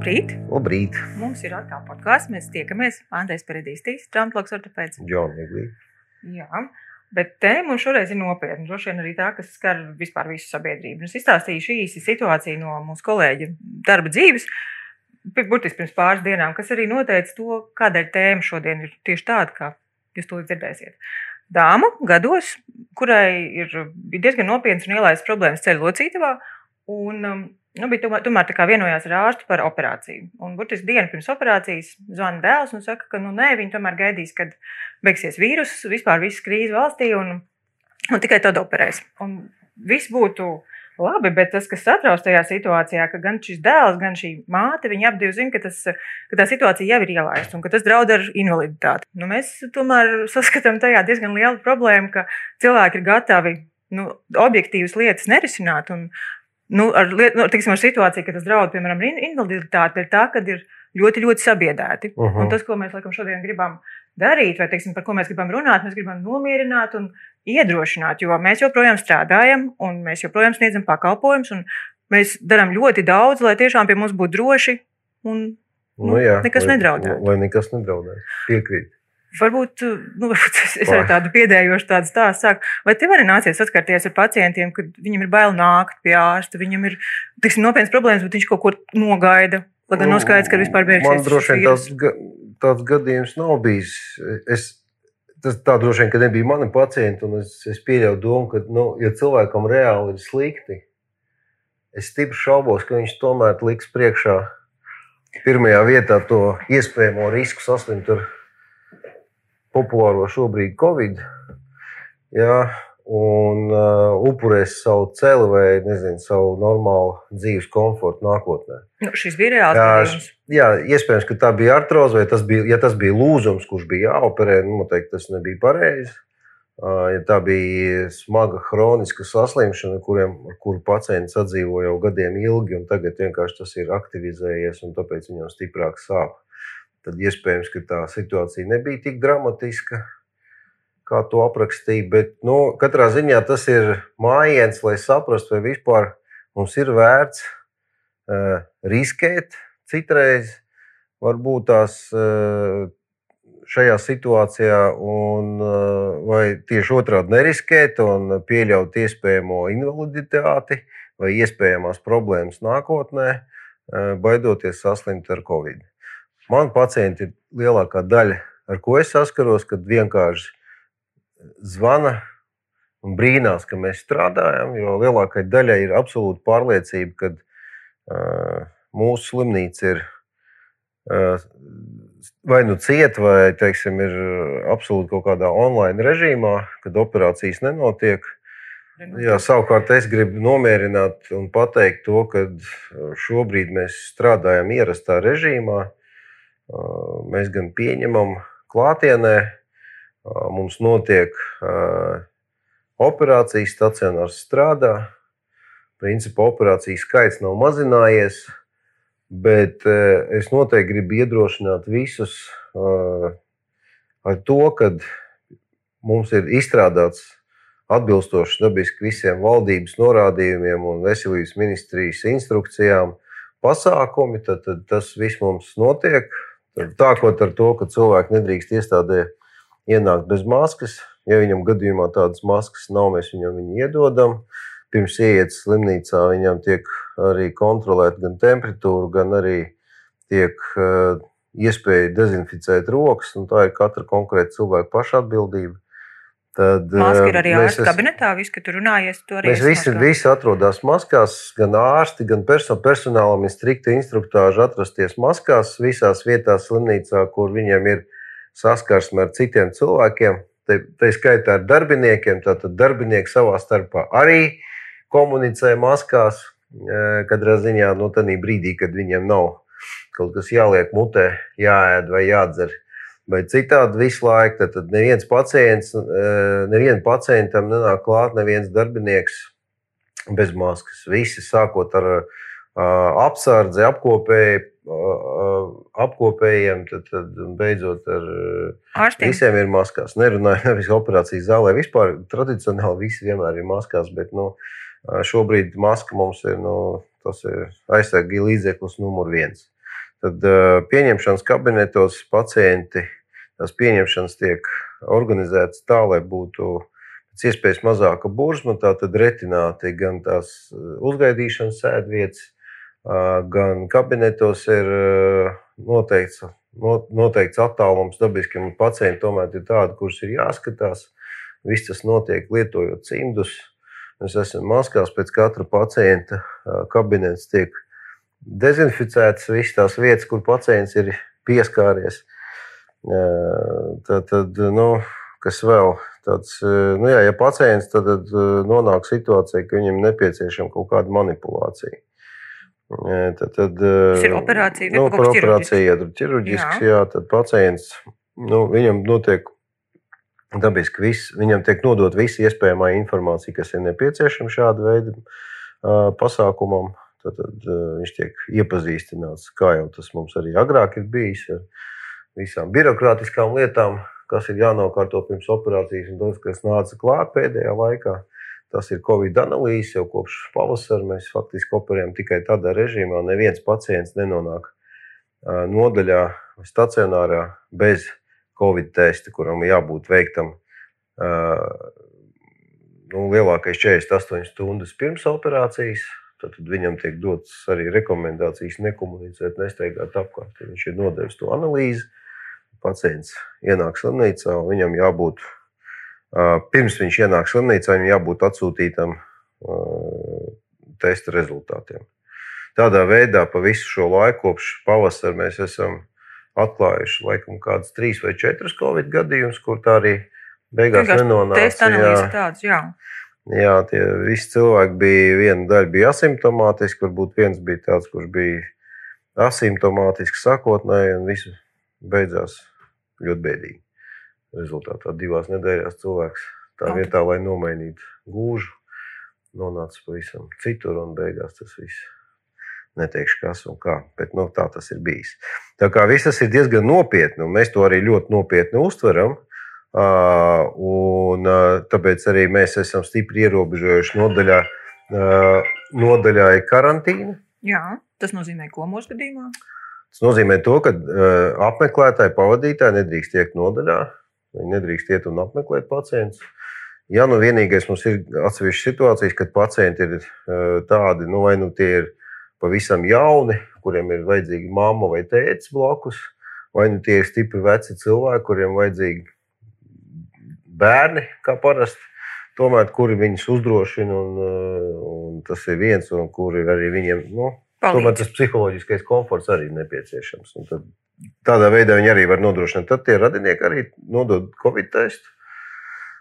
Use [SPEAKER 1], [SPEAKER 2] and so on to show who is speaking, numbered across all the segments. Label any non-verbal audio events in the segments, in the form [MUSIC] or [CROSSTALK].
[SPEAKER 1] Labrīt!
[SPEAKER 2] Labrīt!
[SPEAKER 1] Mums ir atkal podkāsts. Mēs tiekamies. Andrejs Peredīstīs, traumatologs ortopēds.
[SPEAKER 2] Džonīgi.
[SPEAKER 1] Jā, bet tēma šoreiz ir nopietna. Droši vien arī tā, kas skar vispār visu sabiedrību. Es izstāstīšu īsi situāciju no mūsu kolēģa darba dzīves. Burtiski pirms pāris dienām, kas arī noteica to, kādēļ tēma šodien ir tieši tāda, kā jūs to dzirdēsiet. Dāma gados, kurai ir diezgan nopietnas un ielaistas problēmas ceļu locītavā, un um, Nu, bija tomēr, tomēr tā kā vienojās ar ārstu par operāciju. Un burtiski dienu pirms operācijas zvana dēls un saka, ka nu, nē, viņi tomēr gaidīs, kad beigsies vīrus, vispār viss krīze valstī un, un tikai tad operēs. Un viss būtu labi, bet tas, kas satrauc tajā situācijā, ka gan šis dēls, gan šī māte, viņi abi zina, ka, tas, ka tā situācija jau ir ielaista un ka tas draud ar invaliditāti. Nu, mēs tomēr saskatām tajā diezgan lielu problēmu, ka cilvēki ir gatavi nu, objektīvas lietas nerisināt. Un, nu, ar, nu, tiksim, ar situāciju, ka tas draud, piemēram, invaliditāte, ir tā, ka ir ļoti, ļoti sabiedēti. Uh -huh. Un tas, ko mēs laikam šodien gribam darīt, vai teiksim, par ko mēs gribam runāt, mēs gribam nomierināt un iedrošināt, jo mēs joprojām strādājam un mēs joprojām sniedzam pakalpojumus. Mēs darām ļoti daudz, lai tiešām pie mums būtu droši un nu, jā, nekas lai, nedraudē.
[SPEAKER 2] Lai nekas nedraudē. Piekrīt.
[SPEAKER 1] Varbūt, nu, [LAUGHS] varbūt es arī tādu piedējošu tādu stāstu sāku. Vai tev arī nācies saskarties ar pacientiem, kad viņam ir bail nākt pie ārsta, viņam ir tiksim, nopietnas problēmas, bet viņš kaut ko nogaida? Lai gan nav skaidrs, ka vispār beigsies.
[SPEAKER 2] Man droši vien tāds, tāds gadījums nav bijis. Es, tas tā droši vien, ka nebija mani pacienti, un es, es pieļauju domu, ka, nu, ja cilvēkam reāli ir slikti, es stipri šaubos, ka viņš tomēr liks priekšā pirmajā vietā to iespējamo risku saslimt ar populāro šobrīd Covid. Jā, un uh, upurēs savu celi vai nezinu, savu normālu dzīves komfortu nākotnē.
[SPEAKER 1] Nu, šis bija reāls gadījums.
[SPEAKER 2] Jā, iespējams, ka tā bija artroze, vai tas bija, ja tas bija lūzums, kurš bija jāoperē, nu, noteikti tas nebija pareizi. Uh, ja tā bija smaga hroniska saslimšana, kuriem, kuru pacients sadzīvo jau gadiem ilgi, un tagad vienkārši tas ir aktivizējies, un tāpēc viņam stiprāk sāp tad iespējams, tā situācija nebija tik dramatiska, kā to aprakstīja. Bet nu, katrā ziņā tas ir mājiens, lai saprastu, vai vispār mums ir vērts uh, riskēt citreiz. Varbūt tās uh, šajā situācijā, un, uh, vai tieši otrādi neriskēt un pieļaut iespējamo invaliditāti vai iespējamās problēmas nākotnē, uh, baidoties saslimt ar covid. Man pacienti ir lielākā daļa, ar ko es saskaros, kad vienkārši zvana un brīnās, ka mēs strādājam. Jo lielākajai daļai ir absolūta pārliecība, ka uh, mūsu slimnīca ir uh, vai nu cieta, vai teiksim, ir absolūti kaut kādā online režīmā, kad operācijas nenotiek. Jā, savukārt es gribu nomierināt un pateikt to, ka šobrīd mēs strādājam ierastā režīmā. Mēs gan pieņemam klātienē, mums notiek operācijas, stacionārs strādā. Principā operācijas skaits nav mazinājies, bet es noteikti gribu iedrošināt visus ar to, ka mums ir izstrādāts atbilstoši dabiski visiem valdības norādījumiem un veselības ministrijas instrukcijām pasākumi, tad, tad tas viss mums notiek. Tākot ar to, ka cilvēki nedrīkst iestādē ienākt bez maskas. Ja viņam gadījumā tādas maskas nav, mēs viņam viņu iedodam. Pirms ieiet slimnīcā viņam tiek arī kontrolēta gan temperatūra, gan arī tiek uh, iespēja dezinficēt rokas. Tā ir katra konkrēta cilvēka paša atbildība.
[SPEAKER 1] Tad, Maska ir arī ārsta kabinetā, viss, ka tur runājies,
[SPEAKER 2] to arī. Mēs visi, visi atrodas maskās, gan ārsti, gan perso personālam ir strikta instruktāža atrasties maskās visās vietās slimnīcā, kur viņiem ir saskarsme ar citiem cilvēkiem. Tā skaitā ar darbiniekiem, tātad darbinieki savā starpā arī komunicē maskās, katrā ziņā no nu, tādā brīdī, kad viņiem nav kaut kas jāliek mutē, jāēd vai jādzer. Bet citādi visu laiku, tad, tad neviens pacients, eh, nevienam pacientam nenāk klāt, neviens darbinieks bez maskas. Visi sākot ar uh, apsardzi, apkopēji, uh, apkopējiem, tad, tad beidzot ar
[SPEAKER 1] Ārstiem.
[SPEAKER 2] visiem ir maskās. Nerunāju nevis operācijas zālē, vispār tradicionāli visi vienmēr ir maskās, bet nu, šobrīd maska mums ir, nu, ir aizsargi līdzeklis numur viens. tad pieņemšanas kabinetos pacienti, tās pieņemšanas tiek organizētas tā, lai būtu pēc iespējas mazāka burzma, tātad retināti gan tās uzgaidīšanas sēdvietas, gan kabinetos ir noteikts, noteikts attālums dabiskiem pacientiem. Tomēr ir tādi, kurus ir jāskatās. Viss tas notiek lietojot cimdus. Mēs esam maskās pēc katra pacienta kabinets tiek dezinficētas visas tās vietas, kur pacients ir pieskāries. Tad, tad nu, kas vēl? Tāds, nu jā, ja pacients tad, tad nonāk situācijā, ka viņam nepieciešama kaut kāda manipulācija. Tad, tad,
[SPEAKER 1] Tas ir operācija,
[SPEAKER 2] nu, par operāciju, ja tur ķirurģisks, jā. jā, tad pacients, nu, viņam notiek dabiski viss, viņam tiek nodot visa iespējamā informācija, kas ir nepieciešama šāda veida uh, pasākumam. Tad, tad uh, viņš tiek iepazīstināts, kā jau tas mums arī agrāk ir bijis, ar visām birokrātiskām lietām, kas ir jānokārto pirms operācijas, un tas, kas nāca klāt pēdējā laikā. Tas ir Covid analīze jau kopš pavasara. Mēs faktiski operējam tikai tādā režīmā. Neviens pacients nenonāk nodaļā stacionārā bez Covid testa, kuram jābūt veiktam nu, lielākais 48 stundas pirms operācijas. Tad viņam tiek dotas arī rekomendācijas nekomunicēt, nesteigāt apkārt. Viņš ir nodevis to analīzi. Pacients ienāk slimnīcā, un viņam jābūt, pirms viņš ienāk slimnīcā, viņam jābūt atsūtītam testa rezultātiem. Tādā veidā pa visu šo laiku, kopš pavasara, mēs esam atklājuši laikam kādus trīs vai četrus covid gadījumus, kur tā arī beigās nenonāca.
[SPEAKER 1] Testa analīze tāds, jā.
[SPEAKER 2] Jā, tie visi cilvēki bija, viena daļa bija asimptomātiski, varbūt viens bija tāds, kurš bija asimptomātisks sākotnēji, un viss beidzās ļoti bēdīgi. Rezultātā divās nedēļās cilvēks tā vietā, lai nomainītu gūžu, nonāca pavisam citur, un beigās tas viss. Neteikšu, kas un kā, bet nu, tā tas ir bijis. Tā kā viss tas ir diezgan nopietni, un mēs to arī ļoti nopietni uztveram. Un, tāpēc arī mēs esam stipri ierobežojuši nodaļā, nodaļā karantīnu.
[SPEAKER 1] Jā, tas nozīmē, ko mūsu gadījumā?
[SPEAKER 2] Tas nozīmē to, ka apmeklētāji, pavadītāji nedrīkst iet nodaļā. Viņi nedrīkst iet un apmeklēt pacientus. Ja nu vienīgais mums ir atsevišķas situācijas, kad pacienti ir tādi, nu, vai nu tie ir pavisam jauni, kuriem ir vajadzīga mamma vai tēvs blakus, vai nu tie ir stipri veci cilvēki, kuriem vajadzīga bērni, kā parasti. Tomēr, kuri viņus uzdrošina, un, un tas ir viens, un kuri arī viņiem, nu,
[SPEAKER 1] Palīdz.
[SPEAKER 2] tomēr tas psiholoģiskais komforts arī ir nepieciešams. Tad, tādā veidā viņi arī var nodrošināt. Tad tie radinieki arī nodod Covid testu.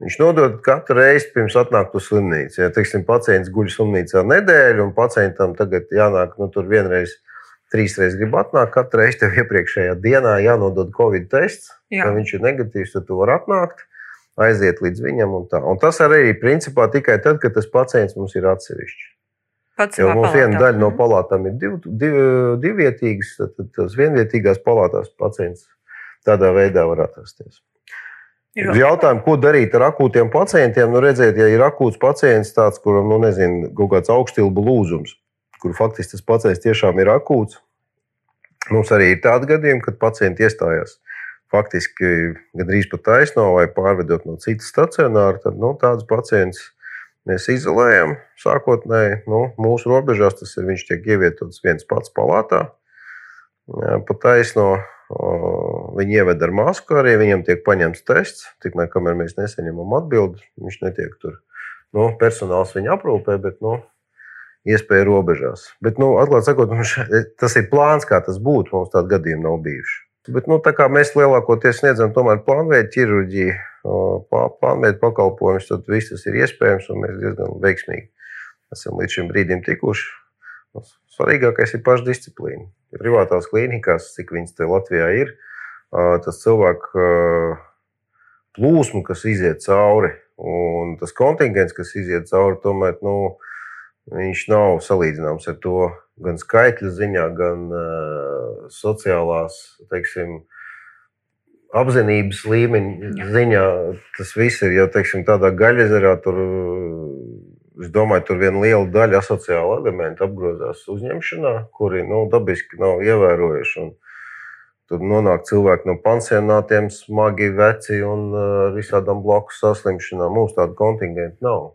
[SPEAKER 2] Viņš nodod katru reizi pirms atnākt uz slimnīcu. Ja teiksim, pacients guļ slimnīcā nedēļu, un pacientam tagad jānāk nu, tur vienreiz, trīs reizes grib atnākt, katru reizi tev iepriekšējā dienā jānodod Covid tests.
[SPEAKER 1] Jā.
[SPEAKER 2] Ja viņš ir negatīvs, tad tu vari atnākt aiziet līdz viņam. Un, tā. un tas arī ir principā tikai tad, kad tas pacients mums ir atsevišķs.
[SPEAKER 1] Pats
[SPEAKER 2] Jo mums viena
[SPEAKER 1] palātā.
[SPEAKER 2] daļa no
[SPEAKER 1] Mhm.
[SPEAKER 2] palātām ir div, div, divvietīgas, tad, tās vienvietīgās palātās pacients tādā veidā var atrasties.
[SPEAKER 1] Ir
[SPEAKER 2] jautājumu, ko darīt ar akūtiem pacientiem, nu redziet, ja ir akūts pacients, tāds, kuram nu, nezinu, kaut kāds augstilbu lūzums, kur faktiski tas pacients tiešām ir akūts, mums arī ir tādi gadījumi, kad pacienti iestājās faktiski gandrīz pat taisno vai pārvedot no citas stacionāra, tad nu, tādus pacientus mēs izolējam sākotnēji. Nu, mūsu robežās tas ir viņš tiek ievietots viens pats palātā. Pa taisno viņi ieved ar masku, arī viņam tiek paņemts tests. Tikmēr, kamēr mēs nesaņemam atbildi, viņš netiek tur. Nu, personāls viņu aprūpē, bet nu, iespēja robežās. Bet, nu, atklāti sakot, mums še- tas ir plāns, kā tas būtu. Mums tādu gadījumu nav bijuši. Bet, nu, tā kā mēs lielākoties sniedzam plānveidu ķirurģiju, plānveidu pakalpojumus, tad viss tas ir iespējams un mēs diezgan veiksmīgi esam līdz šim brīdim tikuši. Nu, Svarīgākais ir pašdisciplīna. Privātās klīnikās, cik viņas te Latvijā ir, tas cilvēku plūsmu, kas iziet cauri, un tas kontingents, kas iziet cauri, tomēr nu, viņš nav salīdzināms ar to gan skaitļu ziņā, gan uh, sociālās, teiksim, apzinības līmeņa ziņā. Tas viss ir jau teiksim, tādā gaļezerā, tur uh, es domāju, tur viena liela daļa asociāla elementa apgrozās uzņemšanā, kuri nu, dabiski nav ievērojuši. Un tur nonāk cilvēki no pansionātiem, smagi veci un ar visādām blakus saslimšanām. Mums tāda kontingenta nav.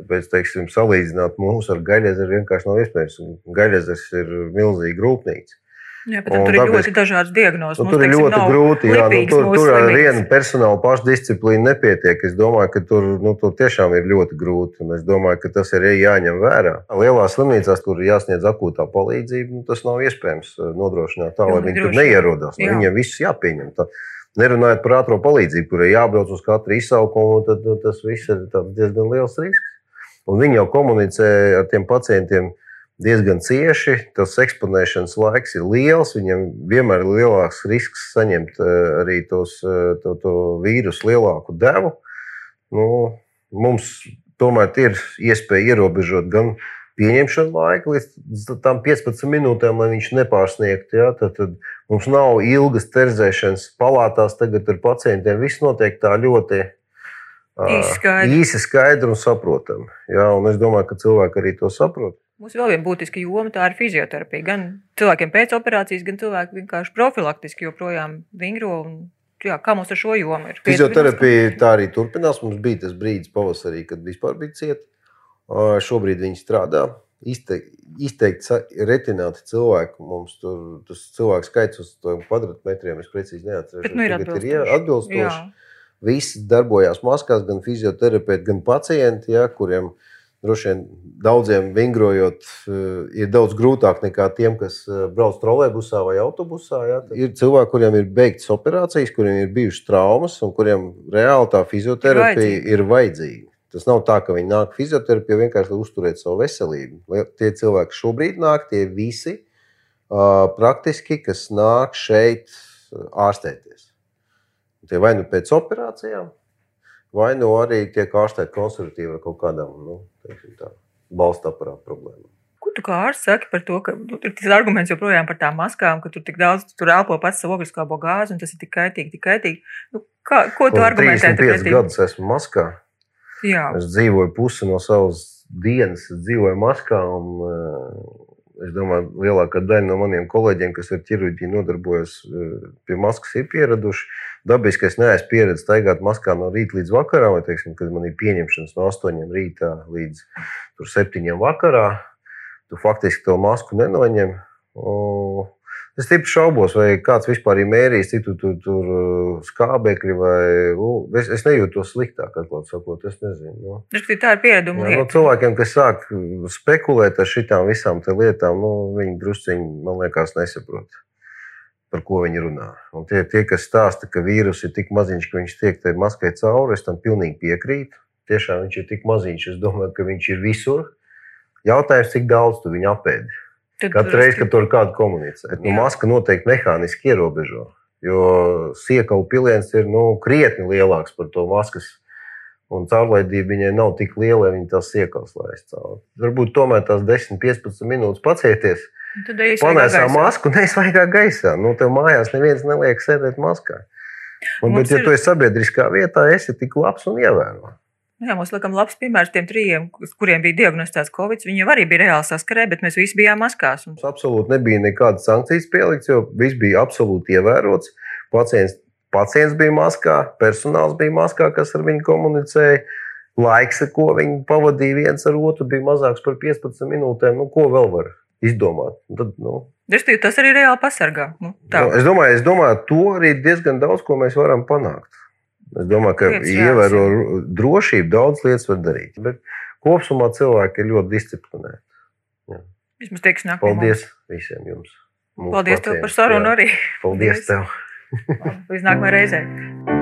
[SPEAKER 2] Tāpēc, teiksim, salīdzināt mūsu ar gaļezeru vienkārši nav iespējams. Gaļezers ir milzīga rūpnīca.
[SPEAKER 1] Jā, bet tur ir ļoti dažādas diagnozes.
[SPEAKER 2] Nu, tur ir ļoti grūti. Jā, nu, tur tur ar vienu personāla pašdisciplīnu nepietiek. Es domāju, ka tur, nu, tur tiešām ir ļoti grūti. Un es domāju, ka tas ir jāņem vērā. Lielās slimnīcās, kur ir jāsniedz akūtā palīdzība, nu, tas nav iespējams uh, nodrošināt tā, lai viņi tur neierodās. Nu, viņiem viss jāpieņem. Tā. Nerunājot par ātrā palīdzību, kurai jābrauc uz katru izsaukumu, tad tas viss ir diezgan liels risks. Un viņi jau komunicē ar tiem pacientiem diezgan cieši. Tas eksponēšanas laiks ir liels. Viņam vienmēr ir lielāks risks saņemt eh, arī tos, eh, to, to vīrusu lielāku devu. Nu, mums tomēr ir iespēja ierobežot gan pieņemšanu laiku līdz tam 15 minūtēm, lai viņš nepārsniegtu. Ja? Tad, tad mums nav ilgas terzēšanas palātās tagad ar pacientiem. Viss notiek tā ļoti
[SPEAKER 1] īsi skaidri,
[SPEAKER 2] īsi skaidri un saprotami. Ja? Un es domāju, ka cilvēki arī to saprot.
[SPEAKER 1] Mums vēl viena būtiska joma tā ir fizioterapija. Gan cilvēkiem pēc operācijas, gan cilvēki vienkārši profilaktiski joprojām vingro. Un, jā, kā mums ar šo jomu ir?
[SPEAKER 2] Fizioterapija tā arī turpinās. Mums bija tas brīdis pavasarī, kad vispār bija cieta. Šobrīd viņi strādā. Izteikti, retināti cilvēki. Mums tur tas cilvēku skaits uz kvadrātmetriem es precīzi neatceros.
[SPEAKER 1] Bet nu ir atbilstoši.
[SPEAKER 2] Ir atbilstoši. Visi darbojās maskās, gan fizioterapeiti, gan pacienti, ja, kuriem ir droši vien daudziem vingrojot, eh, ir daudz grūtāk nekā tiem, kas eh, brauc trolēļbusā vai autobusā. Ja? Ir cilvēki, kuriem ir beigts operācijas, kuriem ir bijušas traumas un kuriem reāli tā fizioterapija ir, ir vajadzīga. Tas nav tā, ka viņi nāk fizioterapijā vienkārši lai uzturētu savu veselību. Tie cilvēki šobrīd nāk, tie visi uh, praktiski, kas nāk šeit ārstēties. Tie vai nu pēc operācijām, vai nu arī tiek ārstēti konservatīvi ar kaut kādām nu, balsta aparāta problēmām.
[SPEAKER 1] Ko tu kā ārsts saki par to, ka nu, ir tas arguments joprojām par tām maskām, ka tur tik daudz tur elpo pats savu ogliskābo gāzi un tas ir tik kaitīgi, tik kaitīgi? Nu, kā, ko tu argumentē?
[SPEAKER 2] 35 gadus esmu maskā.
[SPEAKER 1] Jā.
[SPEAKER 2] Es dzīvoju pusi no savas dienas, es dzīvoju maskā un uh, Es domāju, lielākā daļa no maniem kolēģiem, kas ar ķirurģiju nodarbojas, eh, pie maskas ir pieraduši. Dabiski es neesmu pieredzējis staigāt maskā no rīta līdz vakaram, vai teiksim, kad man ir pieņemšanas no 8 rītā līdz 7 vakarā. Tu faktiski to masku nenoņem. Un Es tikai šaubos, vai kāds vispār ir mērījis, cik tur tur tur uh, skābekļi vai es, es nejūtu to sliktāk, atklāt sakot. Es nezinu. No.
[SPEAKER 1] Nu. Tā ir piereduma.
[SPEAKER 2] Ja, no cilvēkiem, kas sāk spekulēt ar šitām visām lietām, nu, viņi drusciņi, man liekas, nesaprot. Par ko viņi runā. Un tie, tie, kas stāsta, ka vīrus ir tik maziņš, ka viņš tiek tai maskai cauri, es tam pilnīgi piekrītu. Tiešām viņš ir tik maziņš, es domāju, ka viņš ir visur. Jautājums, cik daudz tu viņu apēdi? Tad Katru reizi, kad tur kādu komunicē, nu, maska noteikti mehāniski ierobežo. Jo siekalu piliens ir nu, krietni lielāks par to maskas. Un caurlaidība viņai nav tik liela, lai viņa tās siekals laist cauri. Varbūt tomēr tās 10, 15 minūtes pacieties. Panēsā masku, neizvaigā gaisā. Nu, tev mājās neviens neliek sēdēt maskā. Un, bet, ja ir... tu esi sabiedriskā vietā, esi tik labs un ievērojams.
[SPEAKER 1] Jā, mums likam labs piemērs tiem trijiem, kuriem bija diagnosticēts Covid. Viņi arī bija reāli saskarē, bet mēs visi bijām maskās.
[SPEAKER 2] Mums absolūti nebija nekādas sankcijas pielikts, jo viss bija absolūti ievērots. Pacients, pacients bija maskā, personāls bija maskā, kas ar viņu komunicēja. Laiks, ko viņi pavadīja viens ar otru, bija mazāks par 15 minūtēm. Nu, ko vēl var izdomāt? Tad, nu,
[SPEAKER 1] Tas arī reāli pasargā. Nu,
[SPEAKER 2] tā. nu, es, domāju, es domāju, to arī diezgan daudz ko mēs varam panākt. Es domāju, ka ievēro drošību, daudz lietas var darīt. Bet kopumā cilvēki ir ļoti disciplinēti.
[SPEAKER 1] Vismaz teiks, nāk.
[SPEAKER 2] Paldies visiem jums.
[SPEAKER 1] Paldies pacienti. tev par sarunu jā. arī.
[SPEAKER 2] Paldies, Paldies. tev. [LAUGHS]
[SPEAKER 1] Līdz nākamajai [LAUGHS] reizei.